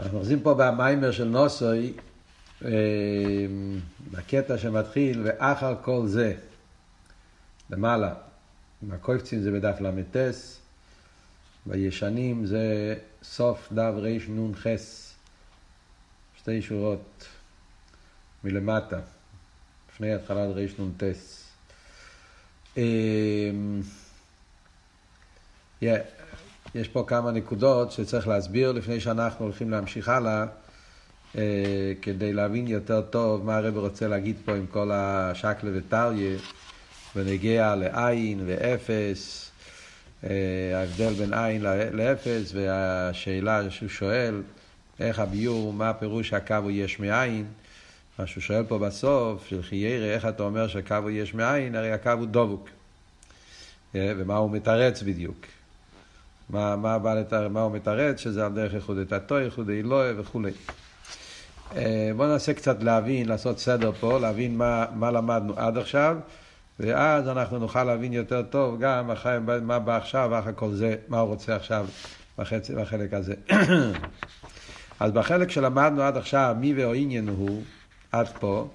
אנחנו אוחזים פה במיימר של נוסוי, אה, בקטע שמתחיל, ואחר כל זה, למעלה, מהקויפצים זה בדף ל"ט, בישנים זה סוף דף רנ"ח, שתי שורות מלמטה, לפני התחלת רנ"ט. yeah. יש פה כמה נקודות שצריך להסביר לפני שאנחנו הולכים להמשיך הלאה, אה, כדי להבין יותר טוב מה הרב רוצה להגיד פה עם כל השקלה וטריה, ונגיע לעין ואפס, אה, ההבדל בין עין לאפס, והשאלה שהוא שואל, איך הביור, מה פירוש הקו הוא יש מאין, מה שהוא שואל פה בסוף, של חיירה, איך אתה אומר שהקו הוא יש מאין, הרי הקו הוא דבוק. אה, ומה הוא מתרץ בדיוק. מה, מה, לתאר, מה הוא מתרץ, שזה על דרך ייחודי תתו, ייחודי אלוהי וכולי. אה, בואו ננסה קצת להבין, לעשות סדר פה, להבין מה, מה למדנו עד עכשיו, ואז אנחנו נוכל להבין יותר טוב גם אחרי, מה בא עכשיו, ואחר כל זה, מה הוא רוצה עכשיו בחצי, בחלק הזה. אז בחלק שלמדנו עד עכשיו, מי ועניין הוא, עד פה,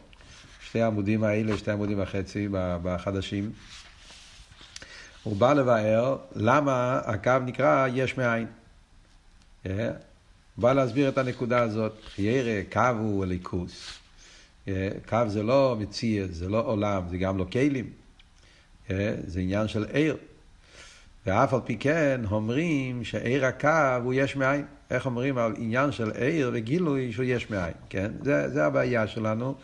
שתי העמודים האלה, שתי עמודים וחצי בחדשים. הוא בא לבאר למה הקו נקרא יש מאין. Yeah. אה? הוא בא להסביר את הנקודה הזאת. ירא, קו הוא הליכוס. Yeah. קו זה לא מציע, זה לא עולם, זה גם לא כלים. Yeah. זה עניין של עיר. ואף על פי כן אומרים שעיר הקו הוא יש מאין. איך אומרים על עניין של עיר וגילוי שהוא יש מאין, כן? זה, זה הבעיה שלנו,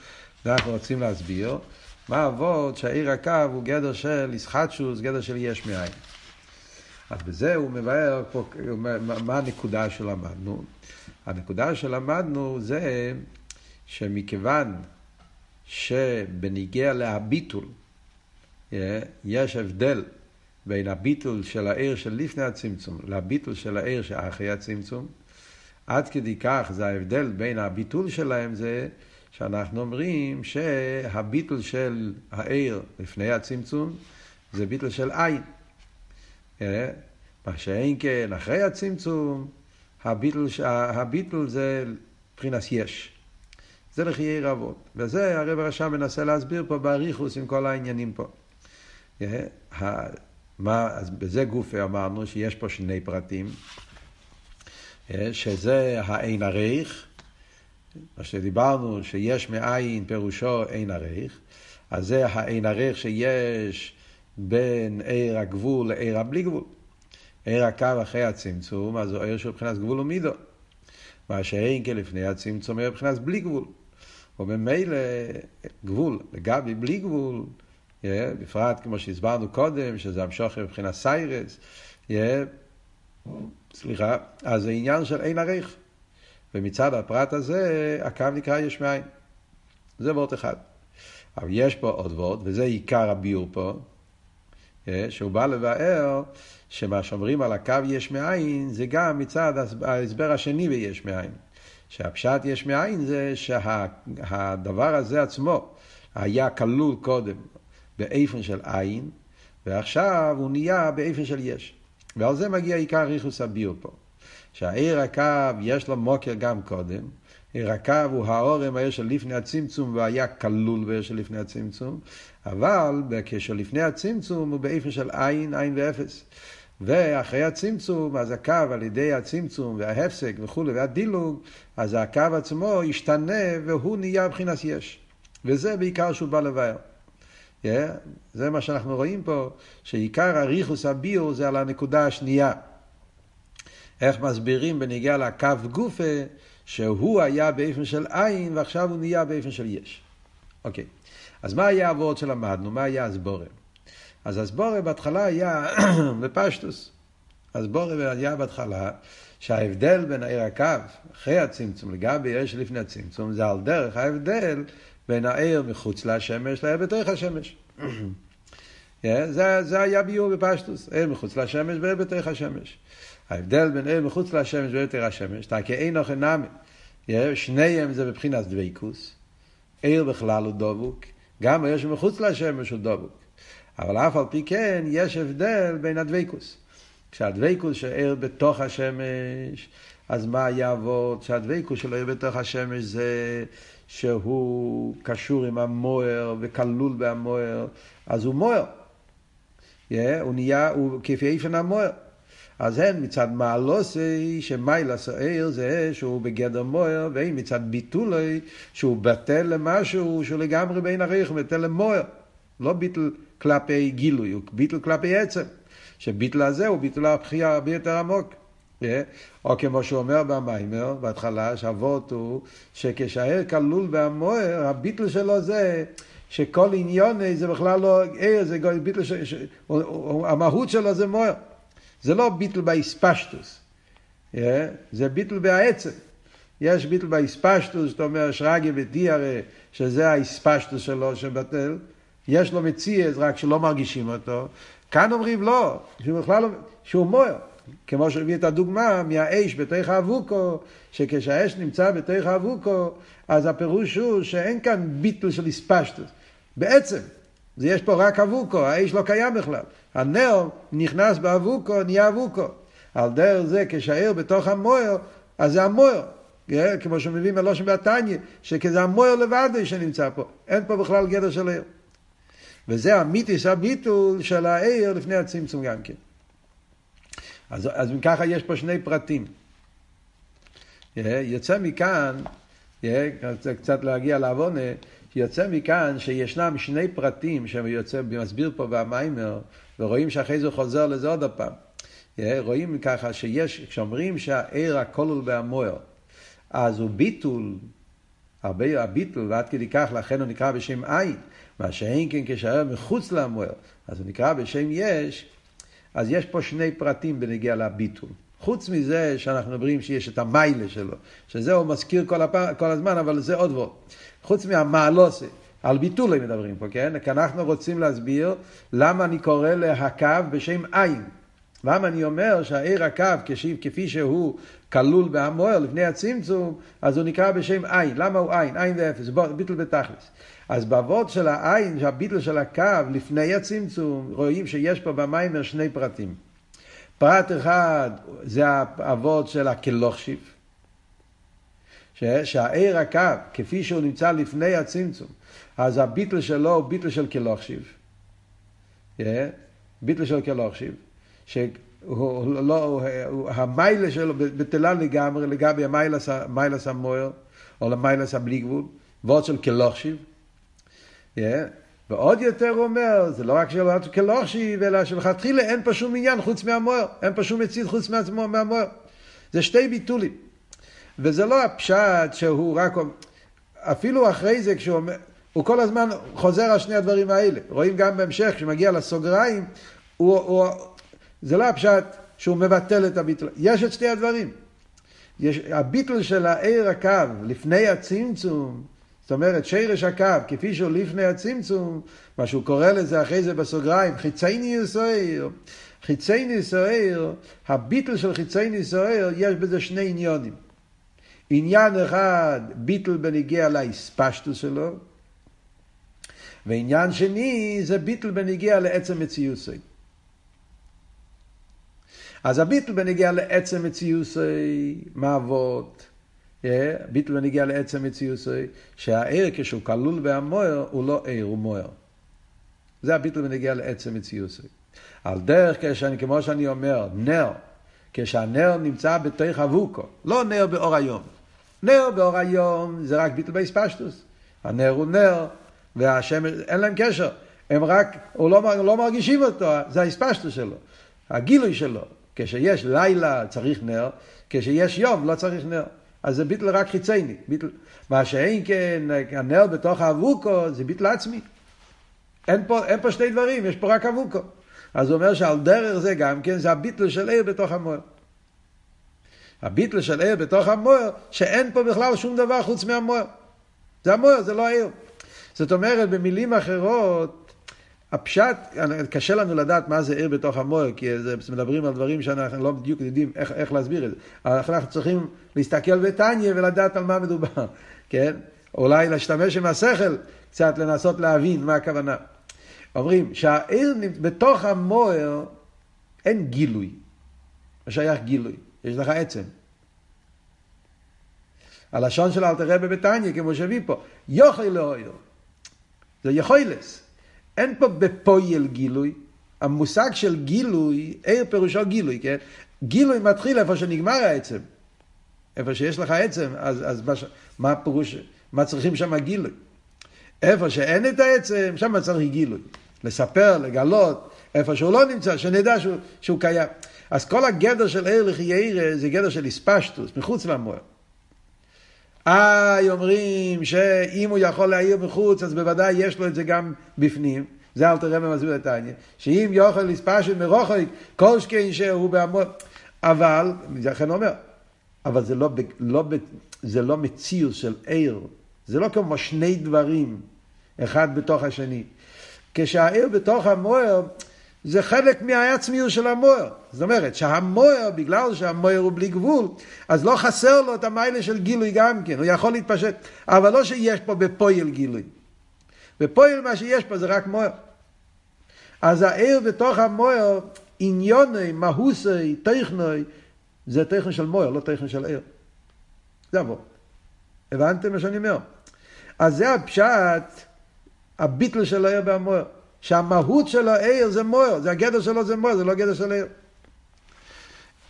ואנחנו רוצים להסביר. מה אבות שהעיר הקו הוא גדר של ישחטשוס, גדר של יש מאין. אז בזה הוא מבאר פה מה הנקודה שלמדנו. הנקודה שלמדנו זה שמכיוון שבניגיע להביטול אה, יש הבדל בין הביטול של העיר של לפני הצמצום לביטול של העיר שאחרי הצמצום, עד כדי כך זה ההבדל בין הביטול שלהם זה שאנחנו אומרים שהביטול של העיר לפני הצמצום זה ביטול של עין. אה? מה שאין כן, אחרי הצמצום, הביטול, הביטול זה מבחינת יש. זה לחיי רבות. וזה הרב הרשם מנסה להסביר פה באריכוס עם כל העניינים פה. אה? מה, אז בזה גופי אמרנו שיש פה שני פרטים, אה? שזה האין הריך, מה שדיברנו, שיש מאין פירושו אין עריך, אז זה האין עריך שיש בין עיר הגבול לעיר הבלי גבול. עיר הקו אחרי הצמצום, אז הוא עיר של מבחינת גבול ומידו. מה שאין כלפני הצמצום, עיר מבחינת בלי גבול. וממילא גבול, לגבי בלי גבול, yeah, בפרט כמו שהסברנו קודם, שזה המשוך מבחינת סיירס, yeah, סליחה, אז זה עניין של אין עריך. ומצד הפרט הזה, הקו נקרא יש מאין. זה וורט אחד. אבל יש פה עוד וורט, וזה עיקר הביור פה, אה, שהוא בא לבאר שמה שאומרים על הקו יש מאין, זה גם מצד ההסבר השני ביש מאין. שהפשט יש מאין זה שהדבר הזה עצמו היה כלול קודם באיפן של עין, ועכשיו הוא נהיה באיפן של יש. ועל זה מגיע עיקר ריחוס הביור פה. שהעיר הקו יש לו מוקר גם קודם. עיר הקו הוא האורם, העיר של לפני הצמצום, והיה כלול בעיר לפני הצמצום, אבל בקשר לפני הצמצום הוא באיפה של עין, עין ואפס. ואחרי הצמצום, אז הקו על ידי הצמצום וההפסק וכולי, והדילוג, אז הקו עצמו ישתנה והוא נהיה מבחינת יש. וזה בעיקר שהוא בא לבאר. Yeah, זה מה שאנחנו רואים פה, שעיקר הריחוס הביור זה על הנקודה השנייה. איך מסבירים בניגיע לקו גופה, שהוא היה באיפן של עין ועכשיו הוא נהיה באיפן של יש. אוקיי, אז מה היה הוורד שלמדנו? מה היה הסבורם? אז הסבורם בהתחלה היה בפשטוס. הסבורם היה בהתחלה שההבדל בין העיר הקו אחרי הצמצום לגבי העיר שלפני הצמצום זה על דרך ההבדל בין העיר מחוץ לשמש לעיר בתוך השמש. yeah, זה, זה היה ביור בפשטוס, עיר מחוץ לשמש ועיר בתוך השמש. ההבדל בין עיר מחוץ לשמש ויותר השמש, תקי אין אוכל נמי. שניהם זה מבחינת דבקוס. עיר בכלל הוא דבוק, גם עיר שמחוץ לשמש הוא דבוק. אבל אף על פי כן יש הבדל בין הדבקוס. כשהדבקוס שעיר בתוך השמש, אז מה יעבוד? שהדבקות שלו יהיה בתוך השמש זה שהוא קשור עם המוער וכלול במוער, אז הוא מוער. Yeah, הוא נהיה, הוא כפי איפן המוער. אז הן מצד מעלוסי, שמיילס העיר זה שהוא בגדר מוער, והן מצד ביטולי, שהוא בטל למשהו שהוא לגמרי בין הרייך, בטל למוער. לא ביטל כלפי גילוי, הוא ביטל כלפי עצם. שביטל הזה הוא ביטל הבחייה הרבה יותר עמוק. Yeah. או כמו שהוא אומר במיימר, בהתחלה, שהאבות הוא שכשהער כלול במוער, הביטל שלו זה שכל עניון זה בכלל לא ער, זה ביטל. ש... המהות שלו זה מוער. זה לא ביטל באיספשטוס, yeah, זה ביטל בעצם. יש ביטל באיספשטוס, זאת אומרת שרגי ודיארה, שזה האיספשטוס שלו שבטל. יש לו מציאס, רק שלא מרגישים אותו. כאן אומרים לא, שהוא בכלל לא, שהוא מוער. כמו שהביא את הדוגמה מהאש בתוך האבוקו, שכשהאש נמצא בתוך האבוקו, אז הפירוש הוא שאין כאן ביטל של איספשטוס. בעצם, זה יש פה רק אבוקו, האש לא קיים בכלל. הנר נכנס באבוקו, נהיה אבוקו. על דרך זה, כשהעיר בתוך המוער, אז זה המוער. כמו שמביא מלושן בתניא, שכזה המוער לבד שנמצא פה. אין פה בכלל גדר של עיר. וזה המיתיס הביטול של העיר לפני הצמצום גם כן. אז, אז ככה יש פה שני פרטים. יוצא מכאן, קצת להגיע לעוונה, יוצא מכאן שישנם שני פרטים שמסביר פה במיימר, ורואים שאחרי זה חוזר לזה עוד פעם. רואים ככה שיש, כשאומרים שהעיר הכולל בהמוער, אז הוא ביטול, הרבה הביטול, ועד כדי כך לכן הוא נקרא בשם עין, מה שאין כן כשהעיר מחוץ להמוער, אז הוא נקרא בשם יש, אז יש פה שני פרטים בנגיע לביטול. חוץ מזה שאנחנו מדברים שיש את המיילה שלו, שזה הוא מזכיר כל, הפ... כל הזמן, אבל זה עוד ועוד. חוץ מהמעלוסה, על ביטול הם מדברים פה, כן? כי אנחנו רוצים להסביר למה אני קורא להקו בשם עין. למה אני אומר שהעיר הקו, כפי שהוא כלול בהמוער לפני הצמצום, אז הוא נקרא בשם עין. למה הוא עין? עין ואפס, ביטול בתכלס. אז באבות של העין, שהביטל של הקו לפני הצמצום, רואים שיש פה במיימר שני פרטים. פרט אחד זה האבות של הכלוכשיב, שהעיר הקו, כפי שהוא נמצא לפני הצמצום, אז הביטל שלו הוא ביטל של כלוכשיב. ביטל של כלוכשיב, שהוא לא, המיילה שלו בטלה לגמרי, לגבי המיילס המוער, או למיילס הבלי גבול, ועוד של כלוכשיב. ועוד יותר הוא אומר, זה לא רק של כלוכשיב, אלא שלכתחילה אין פה שום עניין חוץ מהמוער, אין פה שום מצית חוץ מהמוער. זה שתי ביטולים. וזה לא הפשט שהוא רק, אפילו אחרי זה כשהוא אומר, הוא כל הזמן חוזר על שני הדברים האלה. רואים גם בהמשך, כשמגיע לסוגריים, הוא, הוא, זה לא הפשט שהוא מבטל את הביטול. יש את שתי הדברים. יש, הביטול של העיר הקו לפני הצמצום, זאת אומרת, שרש הקו, כפי שהוא לפני הצמצום, מה שהוא קורא לזה אחרי זה בסוגריים, חיצייני ישראל, חיצייני ישראל, הביטל של חיצייני ישראל, יש בזה שני עניונים. עניין אחד, ביטל בניגיע לאספשטוס שלו, ועניין שני זה ביטל בניגיע לעצם מציוסי. אז הביטל בניגיע לעצם מציוסי, מעבוד, ביטל ונגיע לעצם מציוסי, שהעיר כשהוא כלול בהמוער הוא לא עיר, הוא מוער. זה הביטל ונגיע לעצם מציוסי. על דרך כשאני, כמו שאני אומר, נר, כשהנר נמצא בתוך אבוקו, לא נר באור היום. נר באור היום זה רק ביטל באספשטוס. הנר הוא נר, והשמש, אין להם קשר. הם רק, הוא לא, לא מרגישים אותו, זה האספשטוס שלו, הגילוי שלו. כשיש לילה צריך נר, כשיש יום לא צריך נר. אז זה ביטל רק חיצייני. ביטל, מה שאין כן, הנר בתוך האבוקו זה ביטל עצמי. אין פה, אין פה שני דברים, יש פה רק אבוקו. אז הוא אומר שעל דרך זה גם כן, זה הביטל של עיר בתוך המוער. הביטל של עיר בתוך המוער, שאין פה בכלל שום דבר חוץ מהמוער. זה המוער, זה לא העיר. זאת אומרת, במילים אחרות, הפשט, קשה לנו לדעת מה זה עיר בתוך המוער, כי זה, מדברים על דברים שאנחנו לא בדיוק יודעים איך, איך להסביר את זה. אנחנו צריכים להסתכל בטניה ולדעת על מה מדובר, כן? אולי להשתמש עם השכל, קצת לנסות להבין מה הכוונה. אומרים שהעיר בתוך המוער אין גילוי, לא שייך גילוי, יש לך עצם. הלשון של אלתר רבי בתניא, כמו שהביא פה, יוכל לאויר. זה יכולס. אין פה בפויל גילוי. המושג של גילוי, עיר פירושו גילוי, כן? גילוי מתחיל איפה שנגמר העצם. איפה שיש לך עצם, אז, אז מה, מה הפירוש, מה צריכים שם גילוי? איפה שאין את העצם, שם צריך גילוי. לספר, לגלות, איפה שהוא לא נמצא, שנדע שהוא, שהוא קיים. אז כל הגדר של עיר לחיי זה גדר של איספשטוס, מחוץ למוער. איי, אומרים שאם הוא יכול להעיר מחוץ, אז בוודאי יש לו את זה גם בפנים. זה אל תראה במסביר העניין. שאם יוכל לספשט מרוחק, כל שכן שהוא בהמון. אבל, לכן אומר, אבל זה לא, לא, זה לא מציאות של עיר. זה לא כמו שני דברים, אחד בתוך השני. כשהעיר בתוך המוער, זה חלק מהעצמיות של המוער. זאת אומרת, שהמוער, בגלל שהמוער הוא בלי גבול, אז לא חסר לו את המיילה של גילוי גם כן, הוא יכול להתפשט, אבל לא שיש פה בפועל גילוי. בפועל מה שיש פה זה רק מוער. אז העיר בתוך המוער, עניוני, מהוסי, טכנוי, זה טכן של מוער, לא טכן של עיר. זה עבור. הבנתם מה שאני אומר? אז זה הפשט, הביטל של העיר והמוער. שהמהות של העיר זה מוער, זה הגדר שלו זה מוער, זה לא גדר של העיר.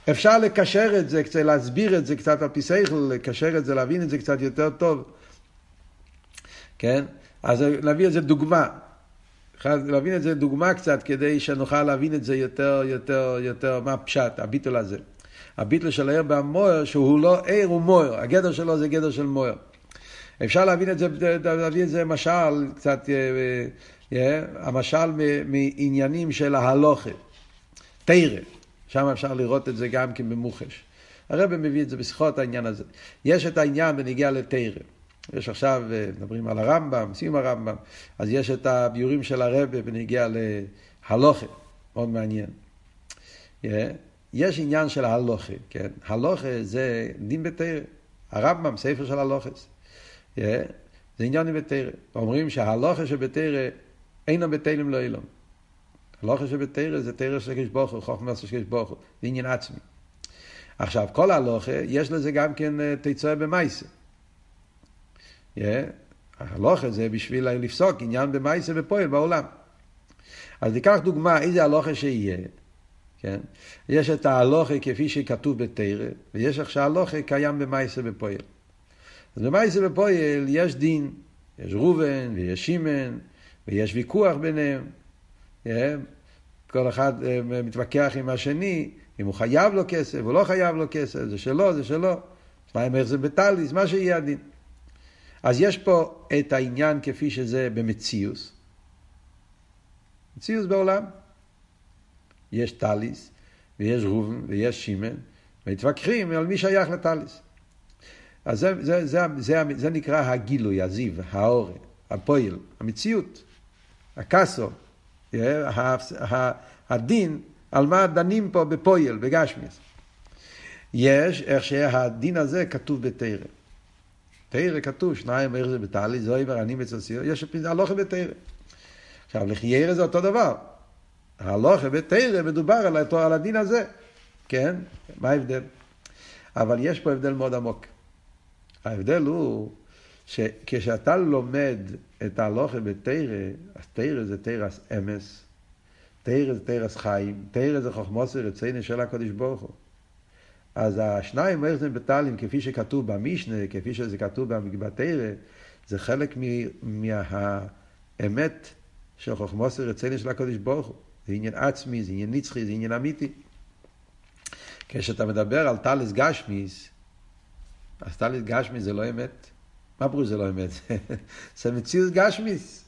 אפשר לקשר את זה, קצת להסביר את זה קצת על פי שכל, לקשר את זה, להבין את זה קצת יותר טוב. כן? אז נביא את זה דוגמה. להבין את זה דוגמה קצת, כדי שנוכל להבין את זה יותר, יותר, יותר, מה הפשט, הביטול הזה. הביטול של העיר בהמוער, שהוא לא עיר, הוא מוער. הגדר שלו זה גדר של מוער. אפשר להבין את זה, להביא את זה משל, קצת, אה, אה, המשל מעניינים של ההלוכה. תרא, שם אפשר לראות את זה גם כן במוחש. הרב מביא את זה בשיחות העניין הזה. יש את העניין בנגיע לתרא. יש עכשיו, אה, מדברים על הרמב"ם, סיום הרמב"ם, אז יש את הביורים של הרבה בנגיע להלוכה, מאוד מעניין. יש עניין של הלוכה, כן? הלוכה זה דין בתרא. הרמב"ם, ספר של הלוכס. זה עניין בתרא. אומרים שההלוכה שבתרא אינו בתלם לא אילום. הלוכה שבתרא זה תרא של קדוש ברוך הוא, חוכמה של קדוש ברוך הוא, זה עניין עצמי. עכשיו, כל ההלוכה, יש לזה גם כן תצועה במייסה. ההלוכה זה בשביל לפסוק עניין במייסה ופועל בעולם. אז ניקח דוגמה, איזה הלוכה שיהיה. כן? יש את ההלוכה כפי שכתוב בתרא, ויש איך שההלוכה קיים במייסה ופועל. אז במייסה ופועל יש דין, יש ראובן ויש שמן, ויש ויכוח ביניהם. כל אחד אה, מתווכח עם השני, אם הוא חייב לו כסף או לא חייב לו כסף, זה שלו, זה שלו. מה אם איך זה בטליס, מה שיהיה הדין. אז יש פה את העניין כפי שזה במציאוס. מציאוס בעולם. יש טליס, ויש ראובן, ויש שמן, ומתווכחים על מי שייך לטליס. אז זה, זה, זה, זה, זה נקרא הגילוי, הזיו, האור, הפועל, המציאות, הקאסו, הדין, על מה דנים פה בפועל, בגשמיס. יש איך שהדין הזה כתוב בתרא. תרא כתוב, שניים איך זה בטלי, זוהי אצל סיר, יש הלוכה בתרא. עכשיו, לחיירא זה אותו דבר. ההלוכה בתרא מדובר על הדין הזה, כן? מה ההבדל? אבל יש פה הבדל מאוד עמוק. ההבדל הוא שכשאתה לומד את ההלוכה בתרא, אז תרא זה תרס אמס, תרא זה תרס חיים, תרא זה חוכמוסר רציני של הקודש ברוך הוא. אז השניים זה בטלים, כפי שכתוב במשנה, כפי שזה כתוב בתרא, זה חלק מהאמת של חוכמוסר רציני של הקודש ברוך הוא. זה עניין עצמי, זה עניין נצחי, זה עניין אמיתי. כשאתה מדבר על טליס גשמיס, אז טליס גשמיס זה לא אמת. מה פירוש זה לא אמת? זה מציאות גשמיס.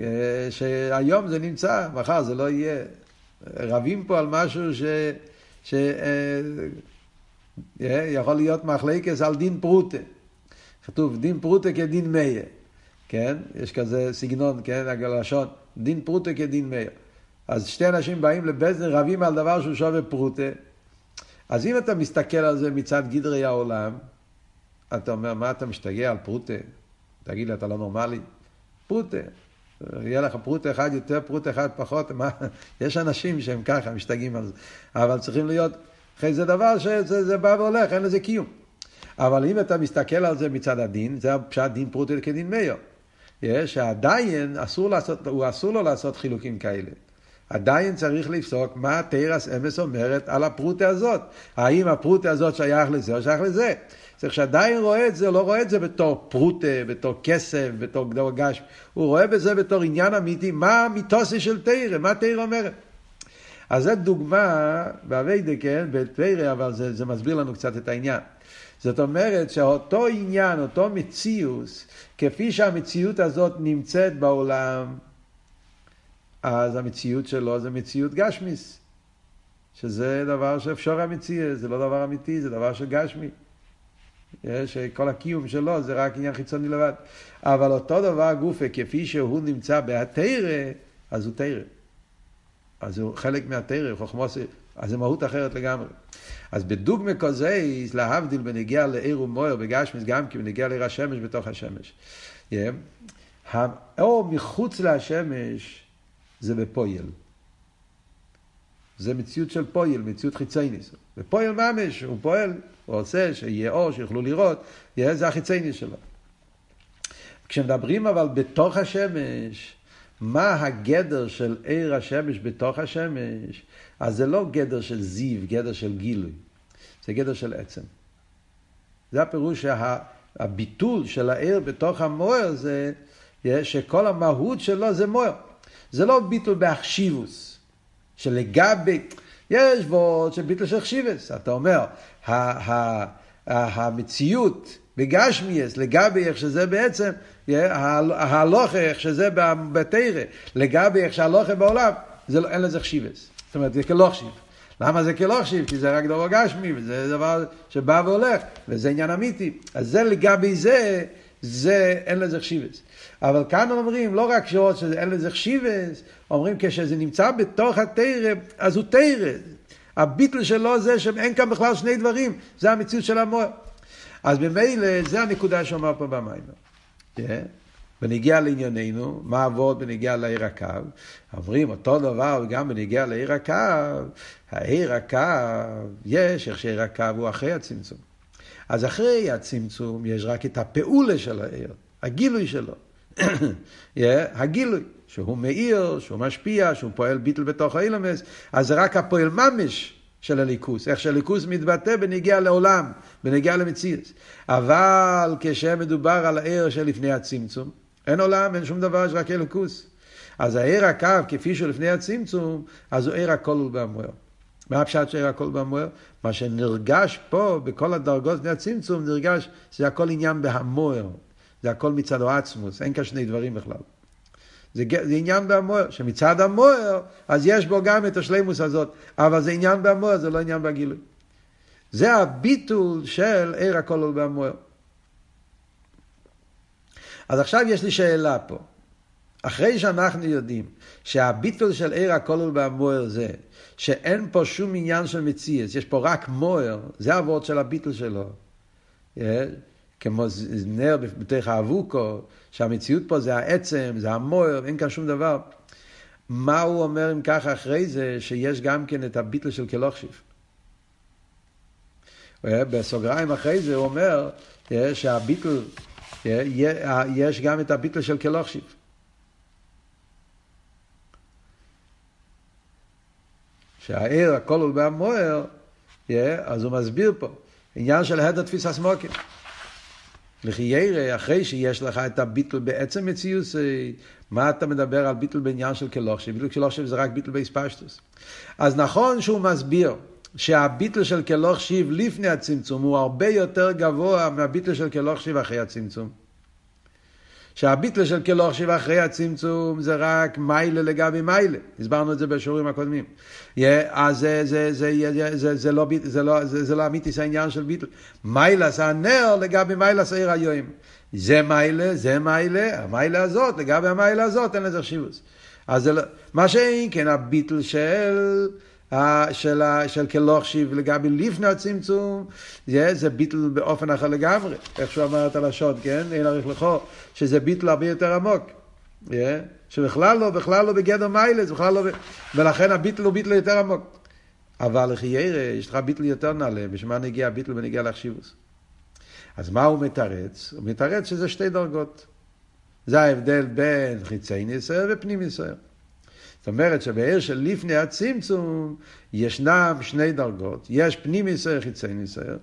אה, שהיום זה נמצא, מחר זה לא יהיה. רבים פה על משהו ש... ש... אה, אה, יכול להיות מחלקס על דין פרוטה. כתוב דין פרוטה כדין מאיה, כן? יש כזה סגנון, כן? הלשון, דין פרוטה כדין מאיה. אז שתי אנשים באים לבזן, רבים על דבר שהוא שווה פרוטה. אז אם אתה מסתכל על זה מצד גדרי העולם, אתה אומר, מה אתה משתגע על פרוטה? תגיד לי, אתה לא נורמלי? פרוטה. יהיה לך פרוטה אחד יותר, פרוטה אחד פחות, מה? יש אנשים שהם ככה, משתגעים על זה. אבל צריכים להיות, אחרי זה דבר שזה בא והולך, אין לזה קיום. אבל אם אתה מסתכל על זה מצד הדין, זה פשט דין פרוטי כדין מאיר. שעדיין אסור, לעשות, אסור לו לעשות חילוקים כאלה. עדיין צריך לפסוק מה תרס אמס אומרת על הפרוטה הזאת. האם הפרוטה הזאת שייך לזה או שייך לזה. צריך שעדיין רואה את זה, לא רואה את זה בתור פרוטה, בתור כסף, בתור גדול גש. הוא רואה בזה בתור עניין אמיתי, מה המיתוסי של תרא, מה תרא אומרת. אז זו דוגמה באביידה, כן, בתרא, אבל זה, זה מסביר לנו קצת את העניין. זאת אומרת שאותו עניין, אותו מציאות, כפי שהמציאות הזאת נמצאת בעולם, אז המציאות שלו זה מציאות גשמיס, שזה דבר שאפשר המציאות, זה לא דבר אמיתי, זה דבר של גשמי. שכל הקיום שלו זה רק עניין חיצוני לבד. אבל אותו דבר גופה, כפי שהוא נמצא בהתרא, אז הוא תרא. אז הוא חלק מהתרא, חוכמוס, אז זה מהות אחרת לגמרי. אז בדוגמא כזה, להבדיל בנגיע לעיר ומויר בגשמיס, גם כי בנגיע לעיר השמש בתוך השמש. Yeah. האור מחוץ להשמש זה בפויל. זה מציאות של פויל, מציאות חיצייניס. ופויל ממש, הוא פועל, הוא עושה שיהיה אור, שיוכלו לראות, יהיה זה החיצייניס שלו. כשמדברים אבל בתוך השמש, מה הגדר של עיר השמש בתוך השמש, אז זה לא גדר של זיו, גדר של גילוי, זה גדר של עצם. זה הפירוש שהביטול של העיר בתוך המוער זה שכל המהות שלו זה מוער. זה לא ביטול באחשיבוס, שלגבי, יש בו של ביטול של חשיבס. אתה אומר, המציאות בגשמיאס, לגבי איך שזה בעצם, ההלוכה איך שזה בתרא, לגבי איך שההלוכה בעולם, זה לא, אין לזה חשיבס. זאת אומרת, זה כלא חשיב. למה זה כלא חשיב? כי זה רק דבר גשמי, וזה דבר שבא והולך, וזה עניין אמיתי. אז זה לגבי זה, זה אין לזה חשיבס. אבל כאן אומרים, לא רק שאין לזה חשיבס, אומרים כשזה נמצא בתוך התרא, אז הוא תרא. הביטל שלו זה שאין כאן בכלל שני דברים, זה המציאות של המוער. אז ממילא, זה הנקודה שאומר פה במים. Yeah. בנגיע לענייננו, מה עבוד בנגיע לעיר הקו? אומרים אותו דבר גם בנגיע לעיר הקו, העיר הקו, יש איך שעיר הקו הוא אחרי הצמצום. אז אחרי הצמצום יש רק את הפעולה של העיר, הגילוי שלו. הגילוי, שהוא מאיר, שהוא משפיע, שהוא פועל ביטל בתוך האילמס, אז זה רק הפועל ממש של הליכוס, איך שהליכוס מתבטא בנגיע לעולם, בנגיע למציאות. אבל כשמדובר על העיר שלפני הצמצום, אין עולם, אין שום דבר, יש רק אלוקוס. אז העיר הקו, כפי שהוא לפני הצמצום, אז הוא עיר הכל ובמואר. מה הפשט של הכל ובמואר? מה שנרגש פה, בכל הדרגות לפני הצמצום, נרגש שזה הכל עניין בהמואר. זה הכל מצד העצמוס, אין כאן שני דברים בכלל. זה, זה עניין בהמואר, שמצד המואר, אז יש בו גם את השלימוס הזאת, אבל זה עניין בהמואר, זה לא עניין בגילוי. זה הביטול של עיר הכל בהמואר. אז עכשיו יש לי שאלה פה. אחרי שאנחנו יודעים שהביטול של עיר הכל בהמואר זה שאין פה שום עניין של מציאס, יש פה רק מואר, זה הוורד של הביטול שלו. כמו נר בתוך האבוקו, שהמציאות פה זה העצם, זה המוער, אין כאן שום דבר. מה הוא אומר אם ככה אחרי זה, שיש גם כן את הביטל של כלוכשיף. בסוגריים אחרי זה הוא אומר שהביטל, יש גם את הביטל של כלוכשיף. שהעיר, הכל הוא בהמוער, אז הוא מסביר פה, עניין של הדר תפיס הסמוקים. לחיירה, אחרי שיש לך את הביטל בעצם מציאות, מה אתה מדבר על ביטל בעניין של כלוכשיב? ביטל כלוכשיב זה רק ביטל באספשטוס. אז נכון שהוא מסביר שהביטל של כלוכשיב לפני הצמצום הוא הרבה יותר גבוה מהביטל של כלוכשיב אחרי הצמצום. שהביטל של כלוכשיב אחרי הצמצום זה רק מיילה לגבי מיילה. הסברנו את זה בשיעורים הקודמים. אז זה, לא, אמיתיס העניין של ביטל. מיילה זה הנר לגבי מיילה שעיר היום. זה מיילה, זה מיילה, המיילה הזאת, לגבי המיילה הזאת אין לזה חשיבוס. אז לא, מה שאין כן הביטל של... של, של כלוכשיב לגבי לפני הצמצום, זה, זה ביטל באופן אחר לגמרי, איך שהוא אמר את הלשון, כן? אין עריך לכו, שזה ביטל הרבה יותר עמוק. Yeah, שבכלל לא, בכלל לא בגדר מיילס, בכלל לא. ולכן הביטל הוא ביטל יותר עמוק. אבל לחיירה, יש לך ביטל יותר נעלה, בשביל מה נגיע הביטל ונגיע להחשיבוס. אז מה הוא מתרץ? הוא מתרץ שזה שתי דרגות. זה ההבדל בין חיצי ניסיון ופנים ניסיון. זאת אומרת שבעיר של לפני הצמצום ישנם שני דרגות. יש פנים ניסיון, חיצי ניסיון.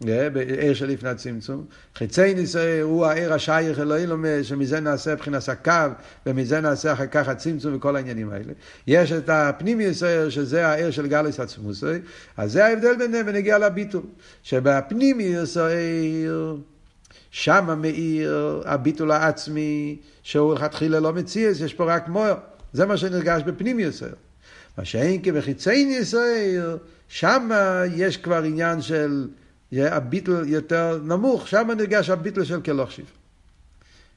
בעיר של לפני הצמצום. חיצי ניסיון הוא העיר השייך אלוהי לומד, שמזה נעשה מבחינת הקו, ומזה נעשה אחר כך הצמצום וכל העניינים האלה. יש את הפנים ניסיון, שזה העיר של גליס עצמוסי, אז זה ההבדל ביניהם ונגיע לביטול. שבפנים ניסיון, שם מאיר הביטול העצמי, שהוא לכתחילה לא מציאס, יש פה רק מויר. זה מה שנרגש בפנים ישראל. מה שאין כי בחיצי ישראל, שם יש כבר עניין של הביטל יותר נמוך, שם נרגש הביטל של כלוכשיב.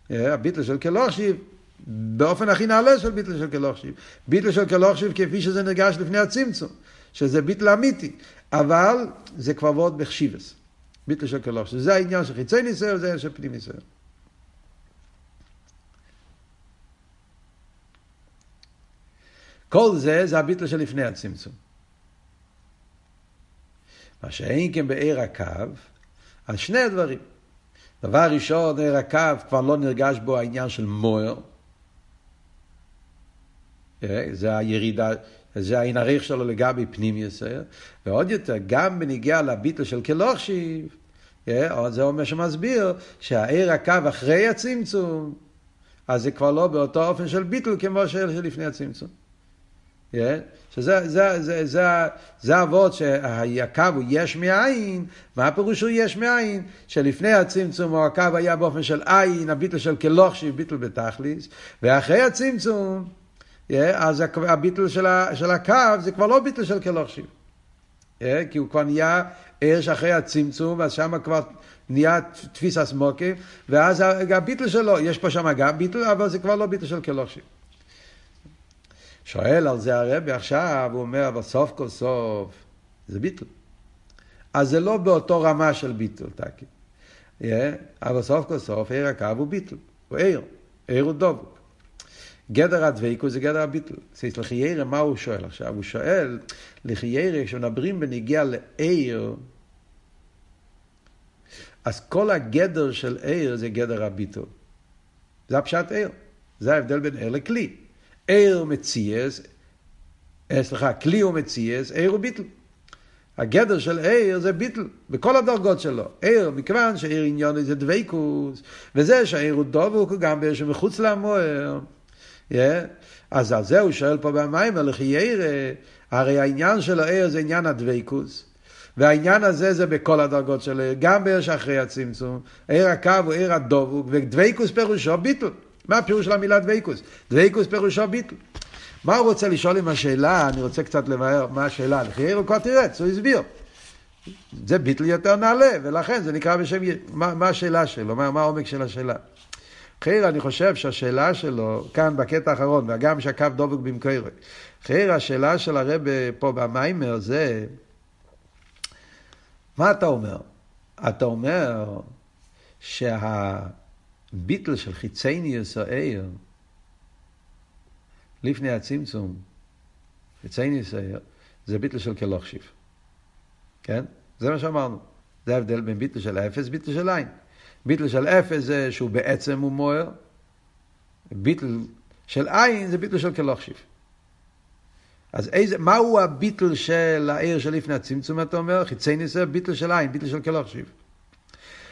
הביטל של כלוכשיב, באופן הכי נעלה של ביטל של כלוכשיב. ביטל של כלוכשיב כפי שזה נרגש לפני הצמצום, שזה ביטל אמיתי, אבל זה כבר ועוד בחשיבס. ביטל של כלוכשיב. זה העניין של חיצי ניסיון, זה העניין של פנים ניסיון. כל זה זה הביטל של לפני הצמצום. מה שאין כן בעיר הקו, על שני הדברים. דבר ראשון, עיר הקו כבר לא נרגש בו העניין של מויר. אה, זה הירידה, זה העין הריח שלו לגבי פנים יסר. ועוד יותר, גם בניגיע לביטל של כלוכשיב, אה, זה אומר שמסביר שהעיר הקו אחרי הצמצום, אז זה כבר לא באותו אופן של ביטל כמו שלפני הצמצום. שזה זה, זה, זה, זה אבות שהקו הוא יש מאין, מה הפירוש הוא יש מאין? שלפני הצמצום הקו היה באופן של עין, הביטל של כלוכשי, ביטל בתכליס, ואחרי הצמצום, אז הביטל של, הקו זה כבר לא ביטל של כלוכשי. כי הוא כבר נהיה אש אחרי הצמצום, אז שם כבר נהיה תפיס הסמוקי, ואז הביטל שלו, יש פה שם גם ביטל, אבל זה כבר לא ביטל של כלוכשי. שואל על זה הרבי עכשיו, הוא אומר, אבל סוף כל סוף זה ביטל. אז זה לא באותו רמה של ביטל, טקי. Yeah, אבל סוף כל סוף עיר הקו הוא ביטל, הוא עיר, עיר הוא דבוק. גדר הדבקות זה גדר הביטל. אז לחיירה, מה הוא שואל עכשיו? הוא שואל, לחיירה, כשמדברים בניגיע לעיר, אז כל הגדר של עיר זה גדר הביטל. זה הפשט עיר. זה ההבדל בין עיר לכלי. עיר מציאס, אה, סליחה, כלי הוא מציאס, עיר הוא ביטל. הגדר של עיר זה ביטל, בכל הדרגות שלו. עיר, מכיוון שעיר עניון זה דבקוס, וזה שהעיר הוא דבוק הוא גם שמחוץ למוער. Yeah. אז על זה הוא שואל פה במים, על ירא, הרי העניין של העיר זה עניין הדבקוס. והעניין הזה זה בכל הדרגות של עיר, גם בעיר שאחרי הצמצום. עיר הקו הוא עיר הדבוק, ודבקוס פירושו ביטל. מה הפירוש של המילה דוויקוס? דוויקוס פירושו ביטל. מה הוא רוצה לשאול עם השאלה? אני רוצה קצת לבאר מה השאלה. הוא כבר תירץ, הוא הסביר. זה ביטל יותר נעלה, ולכן זה נקרא בשם... מה, מה השאלה שלו? מה, מה העומק של השאלה? חייר, אני חושב שהשאלה שלו, כאן בקטע האחרון, וגם שהקו דבוק במקורי. חייר, השאלה של הרב פה במיימר זה, מה אתה אומר? אתה אומר שה... ביטל של חיצייניוס או עיר, לפני הצמצום, חיצייניוס או עיר, זה ביטל של כלוכשיב. כן? זה מה שאמרנו. זה ההבדל בין ביטל של אפס, ביטל של עין. ביטל של אפס זה שהוא בעצם הוא מוער, ביטל של עין זה ביטל של כלוכשיב. אז איזה, מהו הביטל של העיר של לפני הצמצום, אתה אומר? חיצייניוס זה ביטל של עין, ביטל של כלוכשיב.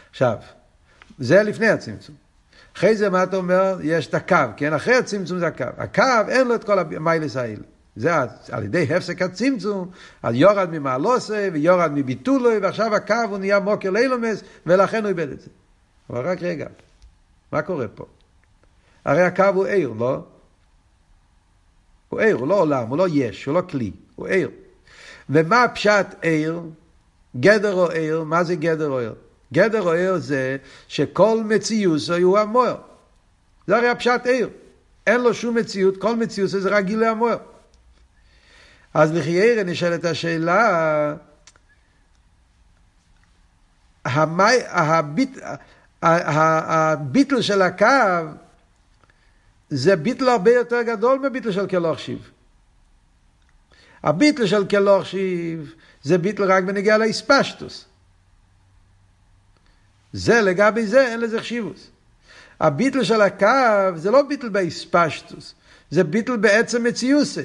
עכשיו, זה לפני הצמצום. אחרי זה מה אתה אומר? יש את הקו, כן? אחרי הצמצום זה הקו. הקו אין לו את כל המיילס האלה. זה על ידי הפסק הצמצום, אז יורד ממעלוסי ויורד מביטולוי, ועכשיו הקו הוא נהיה מוקר לילומס, ולכן הוא איבד את זה. אבל רק רגע, מה קורה פה? הרי הקו הוא עיר, לא? הוא עיר, הוא לא עולם, הוא לא יש, הוא לא כלי, הוא עיר. ומה פשט עיר? גדר או עיר, מה זה גדר או עיר? גדר העיר זה שכל מציאות הוא המוער. זה הרי הפשט עיר. אין לו שום מציאות, כל מציאות זה רק גילוי המוער. אז לחיירה נשאלת השאלה, המי, הביט, הביטל של הקו זה ביטל הרבה יותר גדול מביטל של כלוך שיב. הביטל של שיב זה ביטל רק בנגיעה לאספשטוס. זה לגבי זה, אין לזה חשיבוס. הביטל של הקו זה לא ביטל באספשטוס, זה ביטל בעצם מציוסי.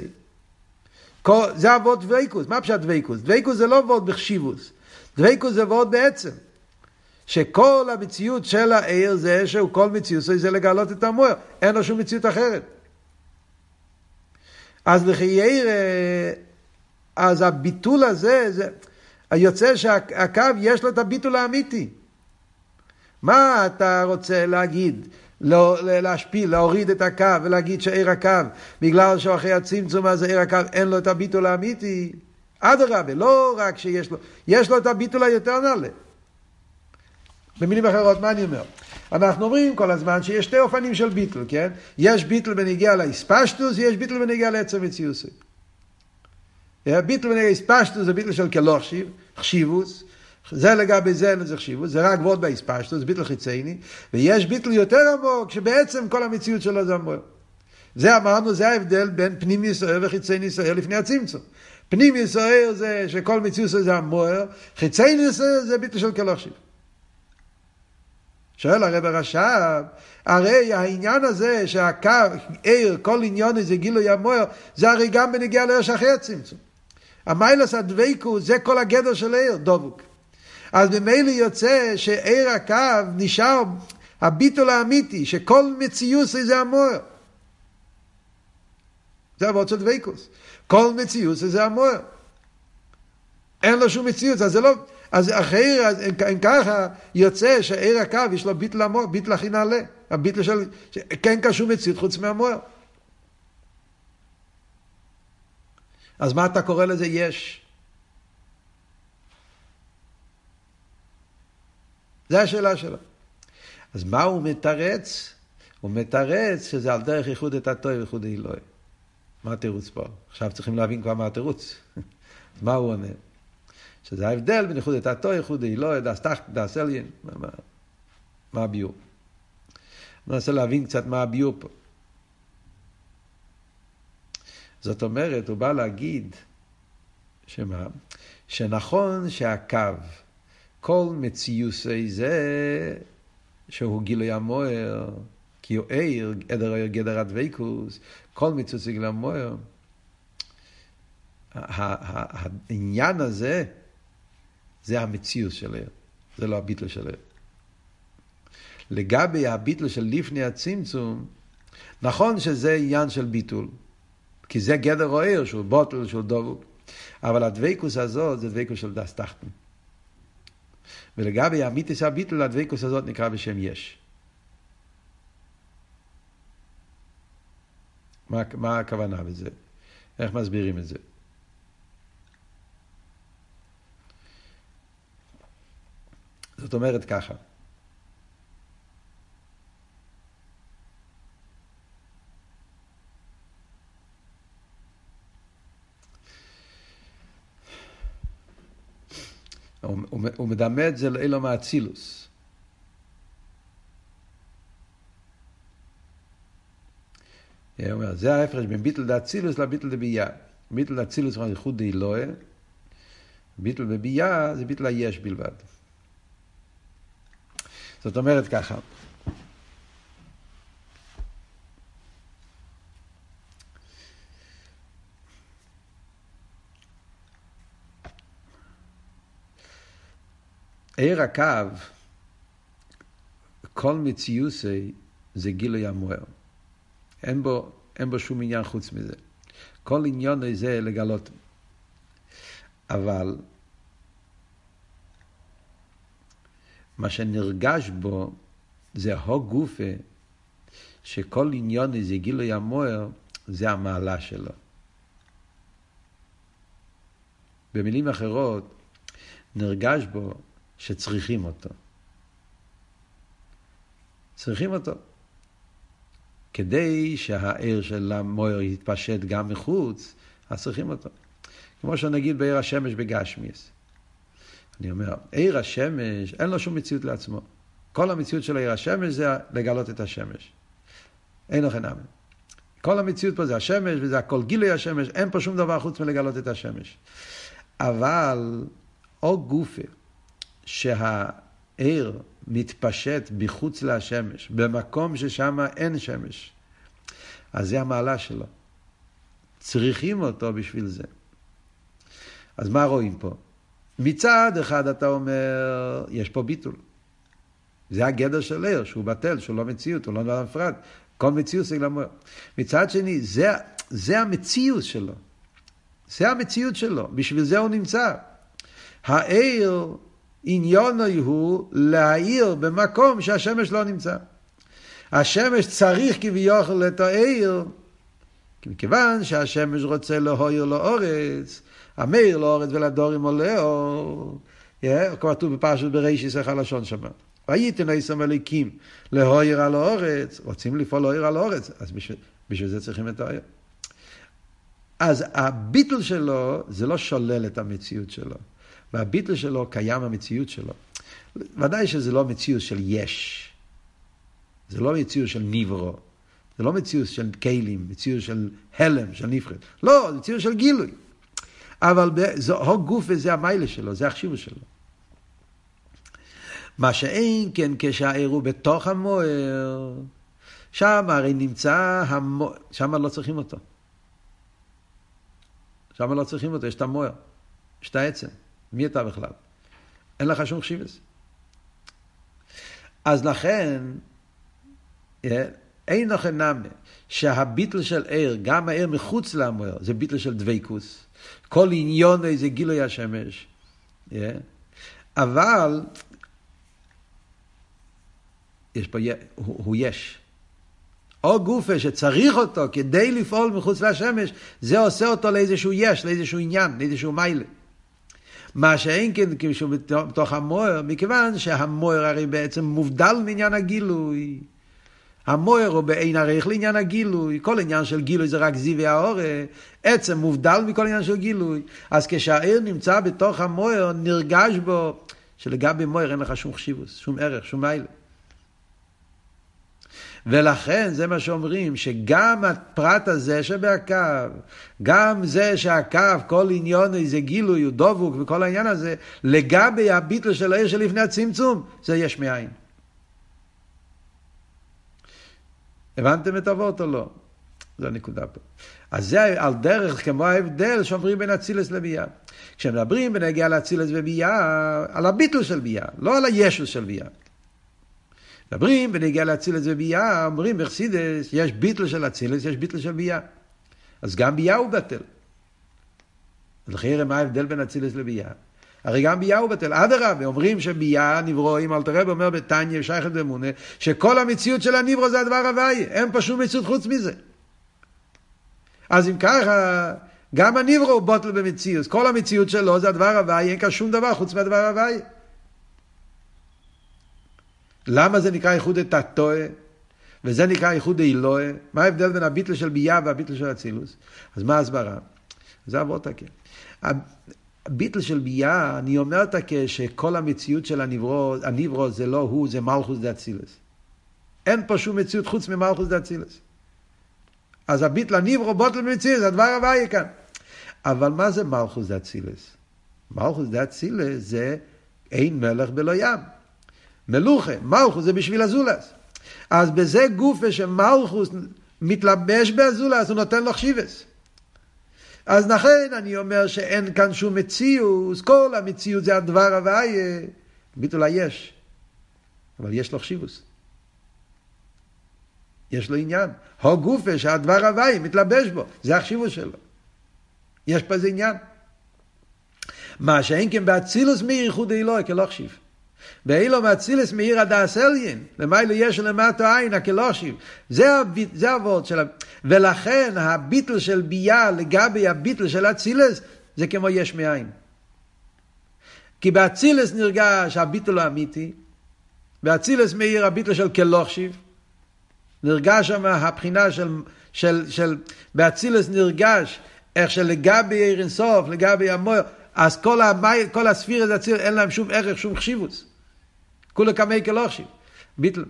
זה אבות דוויקוס, מה פשט דוויקוס? דוויקוס זה לא אבות בחשיבוס, דוויקוס זה אבות בעצם. שכל המציאות של העיר זה שהוא כל מציאות זה לגלות את המוער, אין לו שום מציאות אחרת. אז לחייר, אז הביטול הזה, זה, יוצא שהקו יש לו את הביטול האמיתי. מה אתה רוצה להגיד? לא, להשפיל, להוריד את הקו ולהגיד שעיר הקו, בגלל שאחרי הצמצום הזה עיר הקו אין לו את הביטול האמיתי. אדרבה, לא רק שיש לו, יש לו את הביטול היותר נעלה. במילים אחרות, מה אני אומר? אנחנו אומרים כל הזמן שיש שתי אופנים של ביטל, כן? יש ביטל בנגיע לאספשטוס, יש ביטל בנגיע לעצם מציוסי. ביטל בנגיע לאספשטוס זה ביטל של כלוכשיב, חשיבוס, זה לגבי זה אין לזה חשיבות, זה רק ועוד באספשטוס, זה ביטל חיצייני, ויש ביטל יותר עמוק, שבעצם כל המציאות שלו זה המוער. זה אמרנו, זה ההבדל בין פנים ישראל וחיצייני ישראל לפני הצמצום. פנים ישראל זה שכל מציאות זה המוער, חיצייני ישראל זה ביטל של כלוכשיב. שואל הרב הרש"ב, הרי העניין הזה שהקו, עיר, כל עניון זה גילוי המוער, זה הרי גם בנגיעה לעיר שאחרי הצמצום. המיילס הדבקו זה כל הגדר של עיר, דבוק. אז ממילא יוצא שעיר הקו נשאר הביטול האמיתי, שכל מציאות זה המוער. זה אבות של דבקוס. כל מציאות זה המוער. אין לו שום מציאות, אז זה לא... אז אחרי, אז אם ככה, יוצא שעיר הקו יש לו ביטל המוער, ביטל הכי נעלה. הביטל של... כן קשור מציאות חוץ מהמוער. אז מה אתה קורא לזה יש? זו השאלה שלו. אז מה הוא מתרץ? הוא מתרץ שזה על דרך איחוד את הטוב ואיחוד האלוהי. מה התירוץ פה? עכשיו צריכים להבין כבר מה התירוץ. מה הוא עונה? שזה ההבדל בין איחוד את הטוב, איחוד האלוהי, דס תחת, דס אליין. מה, מה הביור? ננסה להבין קצת מה הביור פה. זאת אומרת, הוא בא להגיד, שמה? שנכון שהקו כל מציוסי זה שהוא גילוי המוער, כי הוא עיר, עדר עיר גדר הדבקוס, כל מציוסי גילוי המוער. העניין הזה, זה המציאות של עיר, זה לא הביטל של עיר. לגבי הביטל של לפני הצמצום, נכון שזה עניין של ביטול, כי זה גדר או עיר, שהוא בוטל, שהוא דבוק, אבל הדבקוס הזאת זה דבקוס של דס תחתן. ולגבי המיתוס הביטול, הדבקוס הזאת נקרא בשם יש. מה, מה הכוונה בזה? איך מסבירים את זה? זאת אומרת ככה, הוא מדמה את זה לאילו מאצילוס. הוא אומר, זה ההפרש בין ביטל דאצילוס לביטל דבייה. ביטל דאצילוס הוא ייחוד דאילואה, ביטל בבייה זה ביטל היש בלבד. זאת אומרת ככה, עיר הקו, כל מציוסי זה גילוי המוער. אין בו, אין בו שום עניין חוץ מזה. כל עניון זה לגלות. אבל מה שנרגש בו זה הו גופה, שכל עניון זה גילוי המוער, זה המעלה שלו. במילים אחרות, נרגש בו שצריכים אותו. צריכים אותו. כדי שהעיר של המויר יתפשט גם מחוץ, אז צריכים אותו. כמו שנגיד בעיר השמש בגשמיאס. אני אומר, עיר השמש, אין לו שום מציאות לעצמו. כל המציאות של עיר השמש זה לגלות את השמש. אין לכם אמן. כל המציאות פה זה השמש, וזה הכל גילוי השמש, אין פה שום דבר חוץ מלגלות את השמש. אבל, או גופה, שהעיר מתפשט מחוץ לשמש, במקום ששם אין שמש. אז זה המעלה שלו. צריכים אותו בשביל זה. אז מה רואים פה? מצד אחד אתה אומר, יש פה ביטול. זה הגדר של ער, שהוא בטל, שהוא לא מציאות, הוא לא נפרד. כל מציאות זה גלמור. מצד שני, זה, זה המציאות שלו. זה המציאות שלו, בשביל זה הוא נמצא. העיר, עניונו הוא להאיר במקום שהשמש לא נמצא. השמש צריך כביכול את העיר, מכיוון שהשמש רוצה להויר לאורץ, המאיר לאורץ ולדורים עולה אור. כתוב בפרשת בראשיס איך הלשון שם. וייתן עשם אליקים להויר על האורץ, רוצים לפעול להויר על האורץ, אז בשביל, בשביל זה צריכים את האור. אז הביטול שלו זה לא שולל את המציאות שלו, והביטול שלו קיים המציאות שלו. ודאי שזה לא מציאות של יש, זה לא מציאות של ניברו, זה לא מציאות של כלים, מציאות של הלם, של נבחרת. לא, זה מציאות של גילוי. אבל זה גוף וזה המיילה שלו, זה החשיבות שלו. מה שאין כן כשהעיר הוא בתוך המוער, שם הרי נמצא, המוער, שם לא צריכים אותו. שם לא צריכים אותו, יש את המוער, יש את העצם. מי אתה בכלל? אין לך שום חשיבס. אז לכן, אה, אין לכם נאמה, שהביטל של עיר, גם העיר מחוץ למוער, זה ביטל של דבייקוס. כל עניון זה גילוי השמש. אה? אבל יש פה, הוא, הוא יש. או גופה שצריך אותו כדי לפעול מחוץ לשמש, זה עושה אותו לאיזשהו יש, לאיזשהו עניין, לאיזשהו מיילה. מה שאין כן כשהוא בתוך המוער, מכיוון שהמוער הרי בעצם מובדל מעניין הגילוי. המוער הוא בעין ערך לעניין הגילוי, כל עניין של גילוי זה רק זיו והאורה, עצם מובדל מכל עניין של גילוי. אז כשהעיר נמצא בתוך המוער, נרגש בו שלגבי מוער אין לך שום חשיבוס, שום ערך, שום מיילה. ולכן זה מה שאומרים, שגם הפרט הזה שבקו, גם זה שהקו, כל עניון זה גילוי, הוא דבוק וכל העניין הזה, לגבי הביטל של העיר שלפני הצמצום, זה יש מאין. הבנתם את אבות או לא? זו הנקודה פה. אז זה על דרך כמו ההבדל שאומרים בין אצילס לביאה. כשמדברים בנגיעה לאצילס וביאה, על הביטל של ביאה, לא על הישו של ביאה. מדברים בנגיעה לאצילס וביאה, אומרים בחסידס, יש ביטל של אצילס, יש ביטל של ביאה. אז גם ביאה הוא בטל. לכן מה ההבדל בין אצילס לביאה? הרי גם ביאה הוא בטל. אדרבה, אומרים שביאה נברואים, אלתר רב אומר בתניא, שייכת באמונה, שכל המציאות של הנברו זה הדבר הוואי, אין פה שום מציאות חוץ מזה. אז אם ככה, גם הנברו הוא בוטל במציאות, כל המציאות שלו זה הדבר הוואי, אין כאן שום דבר חוץ מהדבר הוואי. למה זה נקרא איחוד את התועה? וזה נקרא איחוד אילואה? מה ההבדל בין הביטל של ביאה והביטל של אצילוס? אז מה ההסברה? זה אבות הקל. הביטל של ביאה, אני אומר את הקל שכל המציאות של הנברו, הנברו זה לא הוא, זה מלכוס דה אצילוס. אין פה שום מציאות חוץ ממלכוס דה אצילוס. אז הביטל הנברו בוטל במציאות, זה הדבר הבא כאן. אבל מה זה מלכוס דה אצילוס? מלכוס דה אצילוס זה אין מלך בלא ים. מלוכה, מלכוס זה בשביל הזולס. אז בזה גופה שמלכוס מתלבש באזולס, הוא נותן לו חשיבס. אז לכן אני אומר שאין כאן שום מציאות, כל המציאות זה הדבר הוויה, ביטול היש. אבל יש לו חשיבוס. יש לו עניין. הו גופה שהדבר הוויה מתלבש בו, זה החשיבוס שלו. יש פה איזה עניין. מה שאין כן באצילוס מאיר ייחוד אלוהי כלא חשיב. באילו מאצילס מאיר הדס אליין, למיילו יש למטו עין, הקלושים. זה, הוורד של... ולכן הביטל של ביה לגבי הביטל של אצילס, זה כמו יש מאין. כי באצילס נרגש הביטל האמיתי, באצילס מאיר הביטל של כלוכשיב, נרגש שם הבחינה של, של, של באצילס נרגש איך שלגבי עיר אינסוף, לגבי המויר, אז כל, המי, כל הספירה זה אצילס, אין להם שום ערך, שום חשיבוס. כולה קמי כלוכשי. ביטל.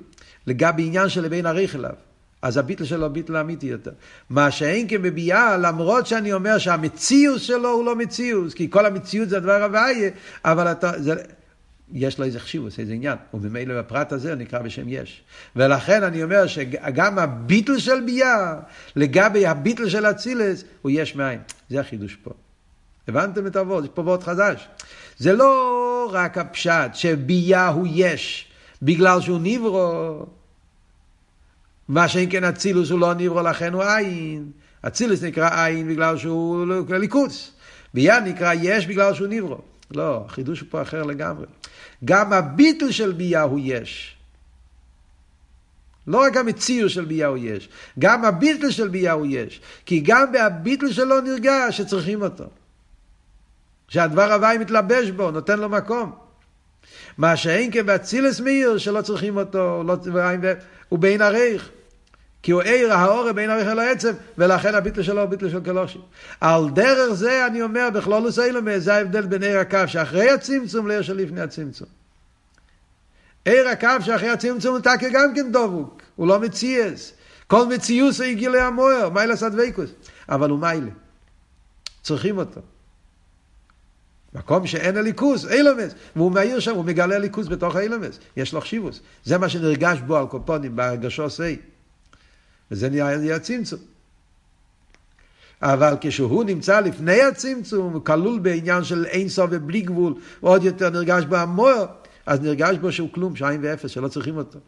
לגבי עניין של בין עריך אליו. אז הביטל שלו ביטל אמיתי יותר. מה שאין כבביאה, למרות שאני אומר שהמציאות שלו הוא לא מציאות, כי כל המציאות זה הדבר הוויה, אבל אתה, זה, יש לו איזה חשיבוס, איזה עניין, וממילא בפרט הזה נקרא בשם יש. ולכן אני אומר שגם הביטל של ביה, לגבי הביטל של אצילס, הוא יש מאין. זה החידוש פה. הבנתם את הוורד? יש פה וורד חדש. זה לא רק הפשט שביה הוא יש, בגלל שהוא נברו. מה שאם כן אצילוס הוא לא נברו, לכן הוא עין. אצילוס נקרא עין בגלל שהוא ליכוס. ביה נקרא יש בגלל שהוא נברו. לא, החידוש פה אחר לגמרי. גם הביטל של ביה הוא יש. לא רק המציר של ביה הוא יש, גם הביטל של ביה הוא יש. כי גם בהביטל שלו נרגש שצריכים אותו. שהדבר הוואי מתלבש בו, נותן לו מקום. מה שאין כבצילס מאיר שלא צריכים אותו, לא, הוא בין הרייך. כי הוא עיר האור בין הרייך אל העצם, ולכן הביטל שלו הוא ביטל של קלושים. על דרך זה אני אומר בכלולוס אילומה, זה ההבדל בין עיר הקו שאחרי הצמצום לעיר שלפני הצמצום. עיר הקו שאחרי הצמצום הוא תקה גם כן דבוק, הוא לא מציאס. כל מציוס הוא הגיע להמוער, מיילה סדוויקוס. אבל הוא מיילה. צריכים אותו. מקום שאין הליכוס, אילומס, והוא מאיר שם, הוא מגלה הליכוס בתוך האילומס, יש לו חשיבוס. זה מה שנרגש בו על קופונים, בהרגשו סי. וזה נהיה הצמצום. אבל כשהוא נמצא לפני הצמצום, הוא כלול בעניין של אין סוף ובלי גבול, ועוד יותר נרגש בו המוער, אז נרגש בו שהוא כלום, שעין ואפס, שלא צריכים אותו.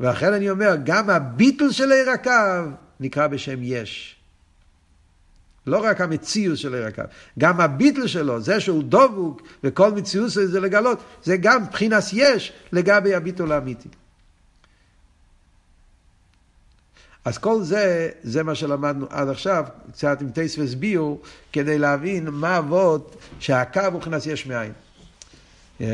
ולכן אני אומר, גם הביטול של עיר הקו נקרא בשם יש. לא רק המציאות של עיר הקו, גם הביטל שלו, זה שהוא דבוק וכל מציאות זה לגלות, זה גם מבחינת יש לגבי הביטול האמיתי. אז כל זה, זה מה שלמדנו עד עכשיו, קצת עם טייס וסביעו, כדי להבין מה אבות שהקו הוא מבחינת יש מאין. Yeah.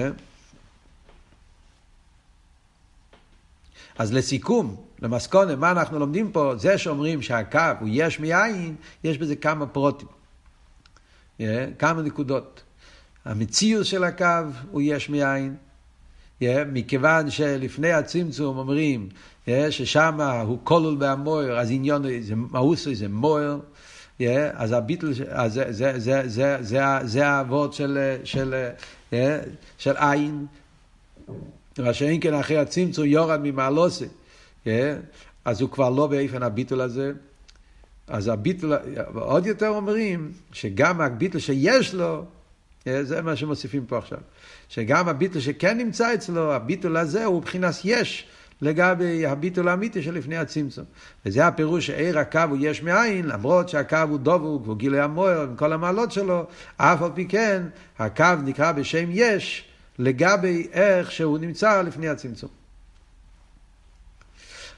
אז לסיכום, למסקונה, מה אנחנו לומדים פה? זה שאומרים שהקו הוא יש מאין, יש בזה כמה פרוטים. Yeah, כמה נקודות. המציאות של הקו הוא יש מאין. Yeah, מכיוון שלפני הצמצום אומרים yeah, ששם הוא כלול בהמויר, אז עניון, זה מאוסי זה מויר. Yeah, אז הביטל, אז זה, זה, זה, זה, זה, זה האבות של, של, yeah, של עין. מה שאין כן אחרי הצמצום יורד ממעלוסי. כן? אז הוא כבר לא באיפן הביטול הזה. אז הביטול, עוד יותר אומרים שגם הביטול שיש לו, כן? זה מה שמוסיפים פה עכשיו, שגם הביטול שכן נמצא אצלו, הביטול הזה הוא מבחינת יש לגבי הביטול האמיתי שלפני הצמצום. וזה הפירוש שעיר הקו הוא יש מאין, למרות שהקו הוא דבוק והוא גילי המוער עם כל המעלות שלו, אף על פי כן הקו נקרא בשם יש לגבי איך שהוא נמצא לפני הצמצום.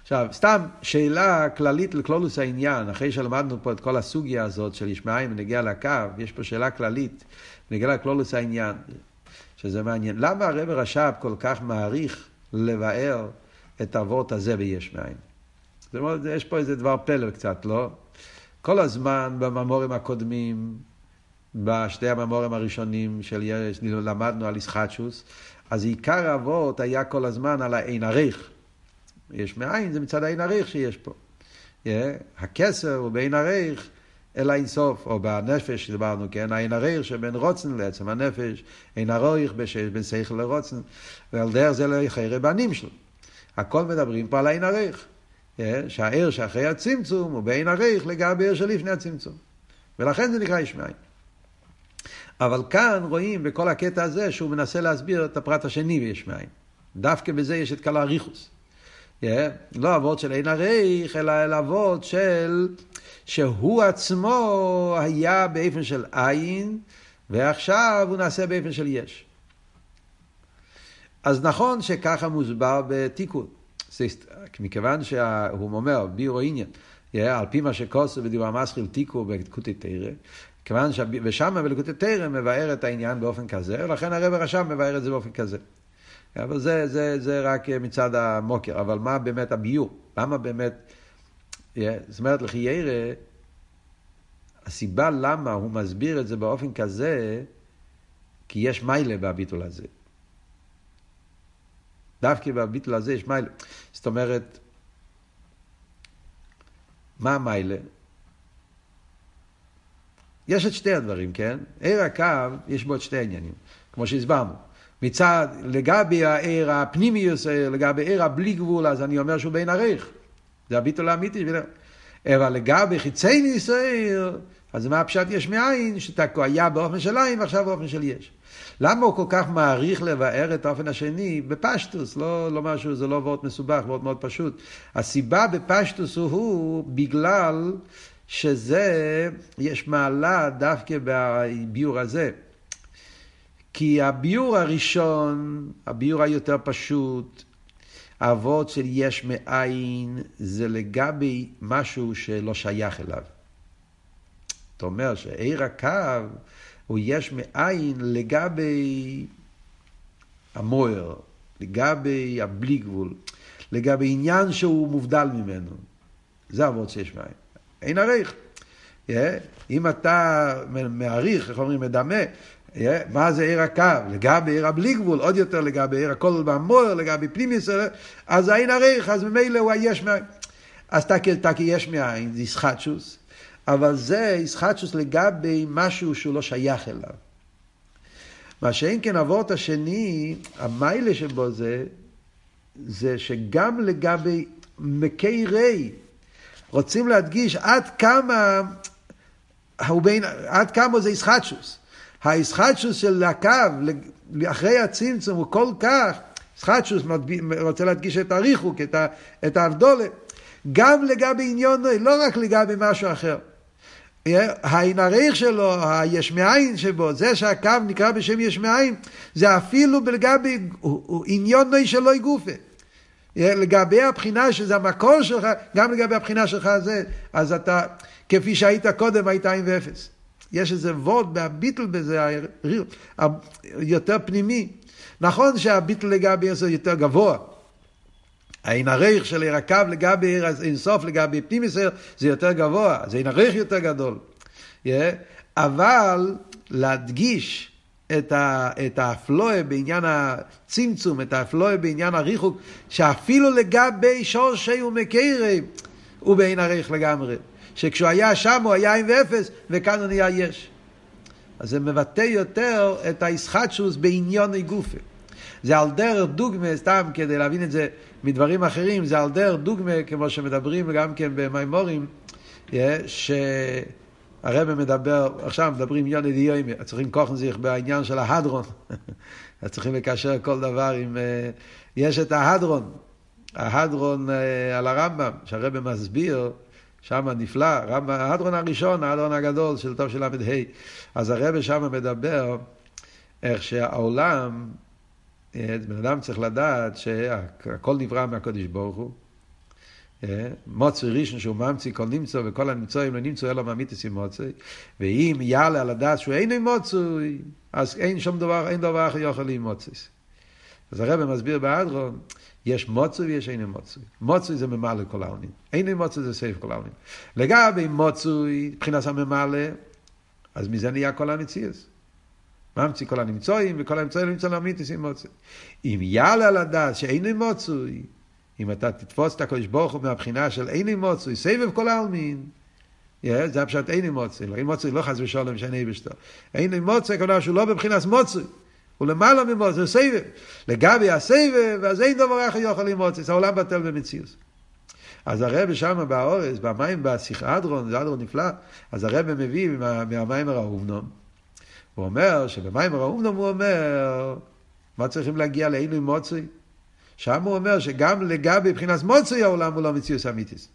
עכשיו, סתם שאלה כללית לכלולוס העניין, אחרי שלמדנו פה את כל הסוגיה הזאת של ישמעאל ונגיע לקו, יש פה שאלה כללית, ונגיע לכלולוס העניין, שזה מעניין. למה הרב רש"ב כל כך מעריך לבאר את האבות הזה ביש מאין? יש פה איזה דבר פלא קצת, לא? כל הזמן בממורים הקודמים, בשתי הממורים הראשונים של יש, למדנו על ישחטשוס, אז עיקר האבות היה כל הזמן על העין עריך. יש מאין, זה מצד העין הריך שיש פה. Yeah, הכסר הוא בעין הריך אל האינסוף, או בנפש שדיברנו, כן, העין הריך שבין רוצן לעצם הנפש, עין הריך בין שכל לרוצן, ועל דרך זה לא יחיירה בנים שלו. הכל מדברים פה על העין הריך. Yeah, שהעיר שאחרי הצמצום הוא בעין הריך לגבי עיר שלפני הצמצום. ולכן זה נקרא יש מאין. אבל כאן רואים בכל הקטע הזה שהוא מנסה להסביר את הפרט השני ביש מאין. דווקא בזה יש את כל האריכוס. Yeah, לא אבות של אין עריך, אלא אל אבות של שהוא עצמו היה באופן של עין, ועכשיו הוא נעשה באופן של יש. אז נכון שככה מוסבר בתיקון. מכיוון שהוא אומר, בירו עניין, על פי מה שכוסו בדיבר המסחיל תיקו בקוטי תרא, כיוון ששם בלקוטי תרא מבאר את העניין באופן כזה, ולכן הרב הרשם מבאר את זה באופן כזה. אבל זה, זה, זה רק מצד המוקר, אבל מה באמת הביור? למה באמת, זאת אומרת לכי ירא, הסיבה למה הוא מסביר את זה באופן כזה, כי יש מיילה בביטול הזה. דווקא בביטול הזה יש מיילה. זאת אומרת, מה המיילה? יש את שתי הדברים, כן? עיר הקו, יש בו את שתי העניינים, כמו שהסברנו. מצד, לגבי העיר הפנימיוס, לגבי עיר הבלי גבול, אז אני אומר שהוא בין עריך. זה הביטול האמיתי. אבל לגבי חיצי ניסייר, אז מה הפשט יש מאין, שאתה היה באופן של עין ועכשיו באופן של יש. למה הוא כל כך מעריך לבאר את האופן השני? בפשטוס, לא, לא משהו, זה לא וורט מסובך, וורט מאוד פשוט. הסיבה בפשטוס הוא, הוא בגלל שזה, יש מעלה דווקא בביור הזה. כי הביור הראשון, הביור היותר פשוט, האבות של יש מאין, זה לגבי משהו שלא שייך אליו. זאת אומרת שעיר הקו הוא יש מאין לגבי המוער, לגבי הבלי גבול, לגבי עניין שהוא מובדל ממנו. זה אבות שיש מאין. אין עריך. אם אתה מעריך, איך אומרים, מדמה, מה זה עיר הקו? לגבי עיר הבלי גבול, עוד יותר לגבי עיר הכל במוער, לגבי פנימיוס, אז אין עריך, אז ממילא הוא היש מאין. אז תקי יש מאין, זה ישחטשוס. אבל זה ישחטשוס לגבי משהו שהוא לא שייך אליו. מה שאין כן אבות השני, המיילה שבו זה, זה שגם לגבי מקי רי, רוצים להדגיש עד כמה, עד כמה זה ישחטשוס. הישחטשוס של הקו, אחרי הצמצום, הוא כל כך, ישחטשוס רוצה להדגיש את הריחוק, את ההבדולת, גם לגבי עניון, לא רק לגבי משהו אחר. העין הריך שלו, היש מאין שבו, זה שהקו נקרא בשם יש מאין, זה אפילו לגבי עניון נוי שלא יגופה. לגבי הבחינה שזה המקור שלך, גם לגבי הבחינה שלך זה, אז אתה, כפי שהיית קודם, היית עין ואפס. יש איזה וורד בהביטל בזה, יותר פנימי. נכון שהביטל לגבי זה יותר גבוה. העין הריך של עיר הקו לגבי אינסוף, לגבי פנימיסר, זה יותר גבוה, זה עין הריך יותר גדול. Yeah, אבל להדגיש את, ה, את האפלואה בעניין הצמצום, את האפלואה בעניין הריחוק, שאפילו לגבי שורשי ומקרי הוא בעין הריך לגמרי. שכשהוא היה שם הוא היה עם ואפס, וכאן הוא נהיה יש. אז זה מבטא יותר את הישחטשוס בעניון גופה. זה על דרך דוגמה, סתם כדי להבין את זה מדברים אחרים, זה על דרך דוגמה, כמו שמדברים גם כן במימורים, שהרבא מדבר, עכשיו מדברים יוני דיומי, צריכים כוחן זיך בעניין של ההדרון, צריכים לקשר כל דבר עם... אה, יש את ההדרון, ההדרון אה, על הרמב"ם, שהרבא מסביר, שם נפלא, ההדרון הראשון, ההדרון הגדול של טוב של ל"ה, אז הרבא שם מדבר איך שהעולם, אה, בן אדם צריך לדעת שהכל נברא מהקודש ברוך הוא. אה, מוצרי ראשון שהוא ממציא כל נמצא וכל הנמצאים לא נמצאו אלא מאמיתס עם מוצרי. ואם יעלה על הדעת שהוא אין עם מוצרי אז אין שום דבר, אין דבר אחר יכול עם מוצרי אז הרב מסביר באדרון יש מוצרי ויש אין עם מוצרי מוצרי זה ממלא כל העונים אין עם מוצרי זה סייף כל העונים לגבי מוצרי מבחינת הממלא אז מזה נהיה כל המציאס ממציא כל הנמצואים, וכל הנמצואים נמצא לאמיתיס עם מוצאי. אם יעלה על הדעת שאין מוצאי, אם אתה תתפוס את הקדוש ברוך הוא מהבחינה של אין מוצאי, סבב כל העלמין, זה הפשט אין מוצאי, אין מוצאי לא חס ושלום שאני בשתו. אין מוצאי, כלומר שהוא לא בבחינת מוצאי. הוא למעלה ממוצאי, הוא סבב. לגבי הסבב, אז אין דבר אחר יכול עם מוצאי, העולם בטל במציאות. אז הרב שם באורז, במים, בשיחה אדרון, זה אדרון נפלא, אז הרב מביא מהמים הראובנום, הוא אומר שבמים האומנום הוא אומר, מה צריכים להגיע לעילוי מוצרי? שם הוא אומר שגם לגבי מבחינת מוצרי העולם הוא לא מציאוס אמיתיס.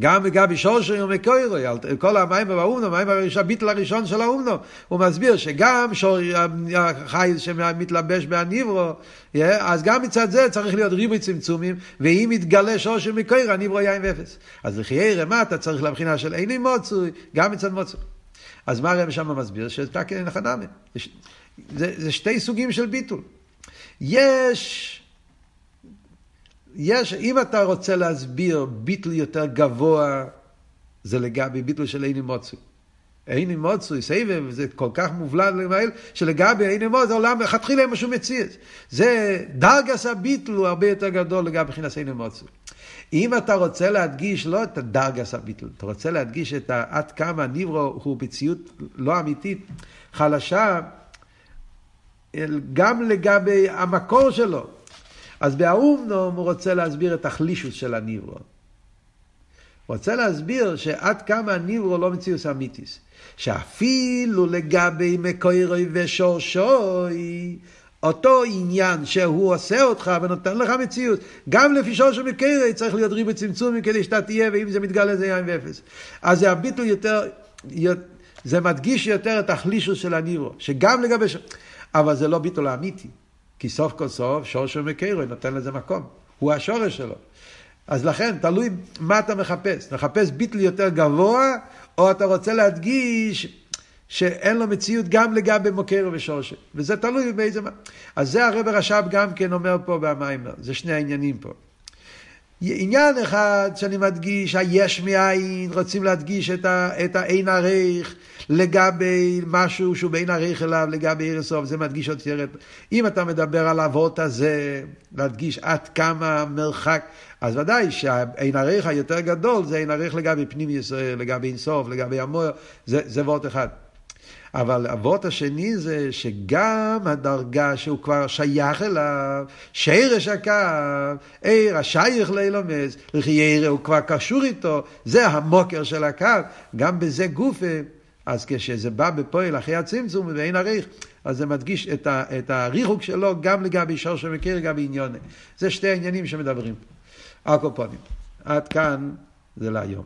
גם לגבי שורשי ומקוירוי, כל המים באומנום, המים הראשון, הביטל הראשון של האומנום, הוא מסביר שגם שור, החי שמתלבש בהניברו, אז גם מצד זה צריך להיות ריבוי צמצומים, ואם יתגלה שורשי ומקוירוי, הניברו יין ואפס. אז לחיי רמה אתה צריך לבחינה של איני מוצרי, גם מצד מוצרי. אז מה הרב שם מסביר? נמי. זה, זה שתי סוגים של ביטול. יש, יש, אם אתה רוצה להסביר ביטול יותר גבוה, זה לגבי ביטול של איני מוצוי. איני מוצוי, סבב, זה כל כך מובלד למעל, שלגבי איני מוצוי, העולם מלכתחילה אין משהו מציאות. זה, דרגס הביטול הוא הרבה יותר גדול לגבי מבחינת איני מוצוי. אם אתה רוצה להדגיש לא את הדרגס הביטל, אתה רוצה להדגיש את עד כמה ניברו הוא מציאות לא אמיתית, חלשה, גם לגבי המקור שלו. אז באומנום הוא רוצה להסביר את החלישוס של הניברו. רוצה להסביר שעד כמה הניברו לא מציאוס אמיתיס. שאפילו לגבי מקוירוי ושורשוי, אותו עניין שהוא עושה אותך ונותן לך מציאות, גם לפי שורשו מקוירוי צריך להיות ריבוי צמצומים כדי שאתה תהיה, ואם זה מתגלה זה יין ואפס. אז זה הביטול יותר, זה מדגיש יותר את החלישוס של הניברו, שגם לגבי... אבל זה לא ביטול האמיתי. כי סוף כל סוף שורשו מקרו נותן לזה מקום. הוא השורש שלו. אז לכן, תלוי מה אתה מחפש. מחפש ביטל יותר גבוה, או אתה רוצה להדגיש שאין לו מציאות גם לגבי מוקרו ושורשו. וזה תלוי באיזה... אז זה הרב רש"ב גם כן אומר פה במיימר. זה שני העניינים פה. עניין אחד שאני מדגיש, היש מאין, רוצים להדגיש את, ה, את האין עריך לגבי משהו שהוא בין עריך אליו, לגבי עיר הסוף, זה מדגיש עוד יותר. אם אתה מדבר על האבות הזה, להדגיש עד כמה מרחק, אז ודאי שהאין עריך היותר גדול זה אין עריך לגבי פנים ישראל, לגבי אינסוף, לגבי המויר, זה, זה וורט אחד. אבל אבות השני זה שגם הדרגה שהוא כבר שייך אליו, שרש הקו, עיר השייך לאילומס, וכי עיר הוא כבר קשור איתו, זה המוקר של הקו, גם בזה גופה. אז כשזה בא בפועל אחרי הצמצום ואין עריך, אז זה מדגיש את, ה, את הריחוק שלו גם לגבי שור שמכיר, לגבי עניונה. זה שתי העניינים שמדברים פה. הקופונים. עד כאן זה להיום.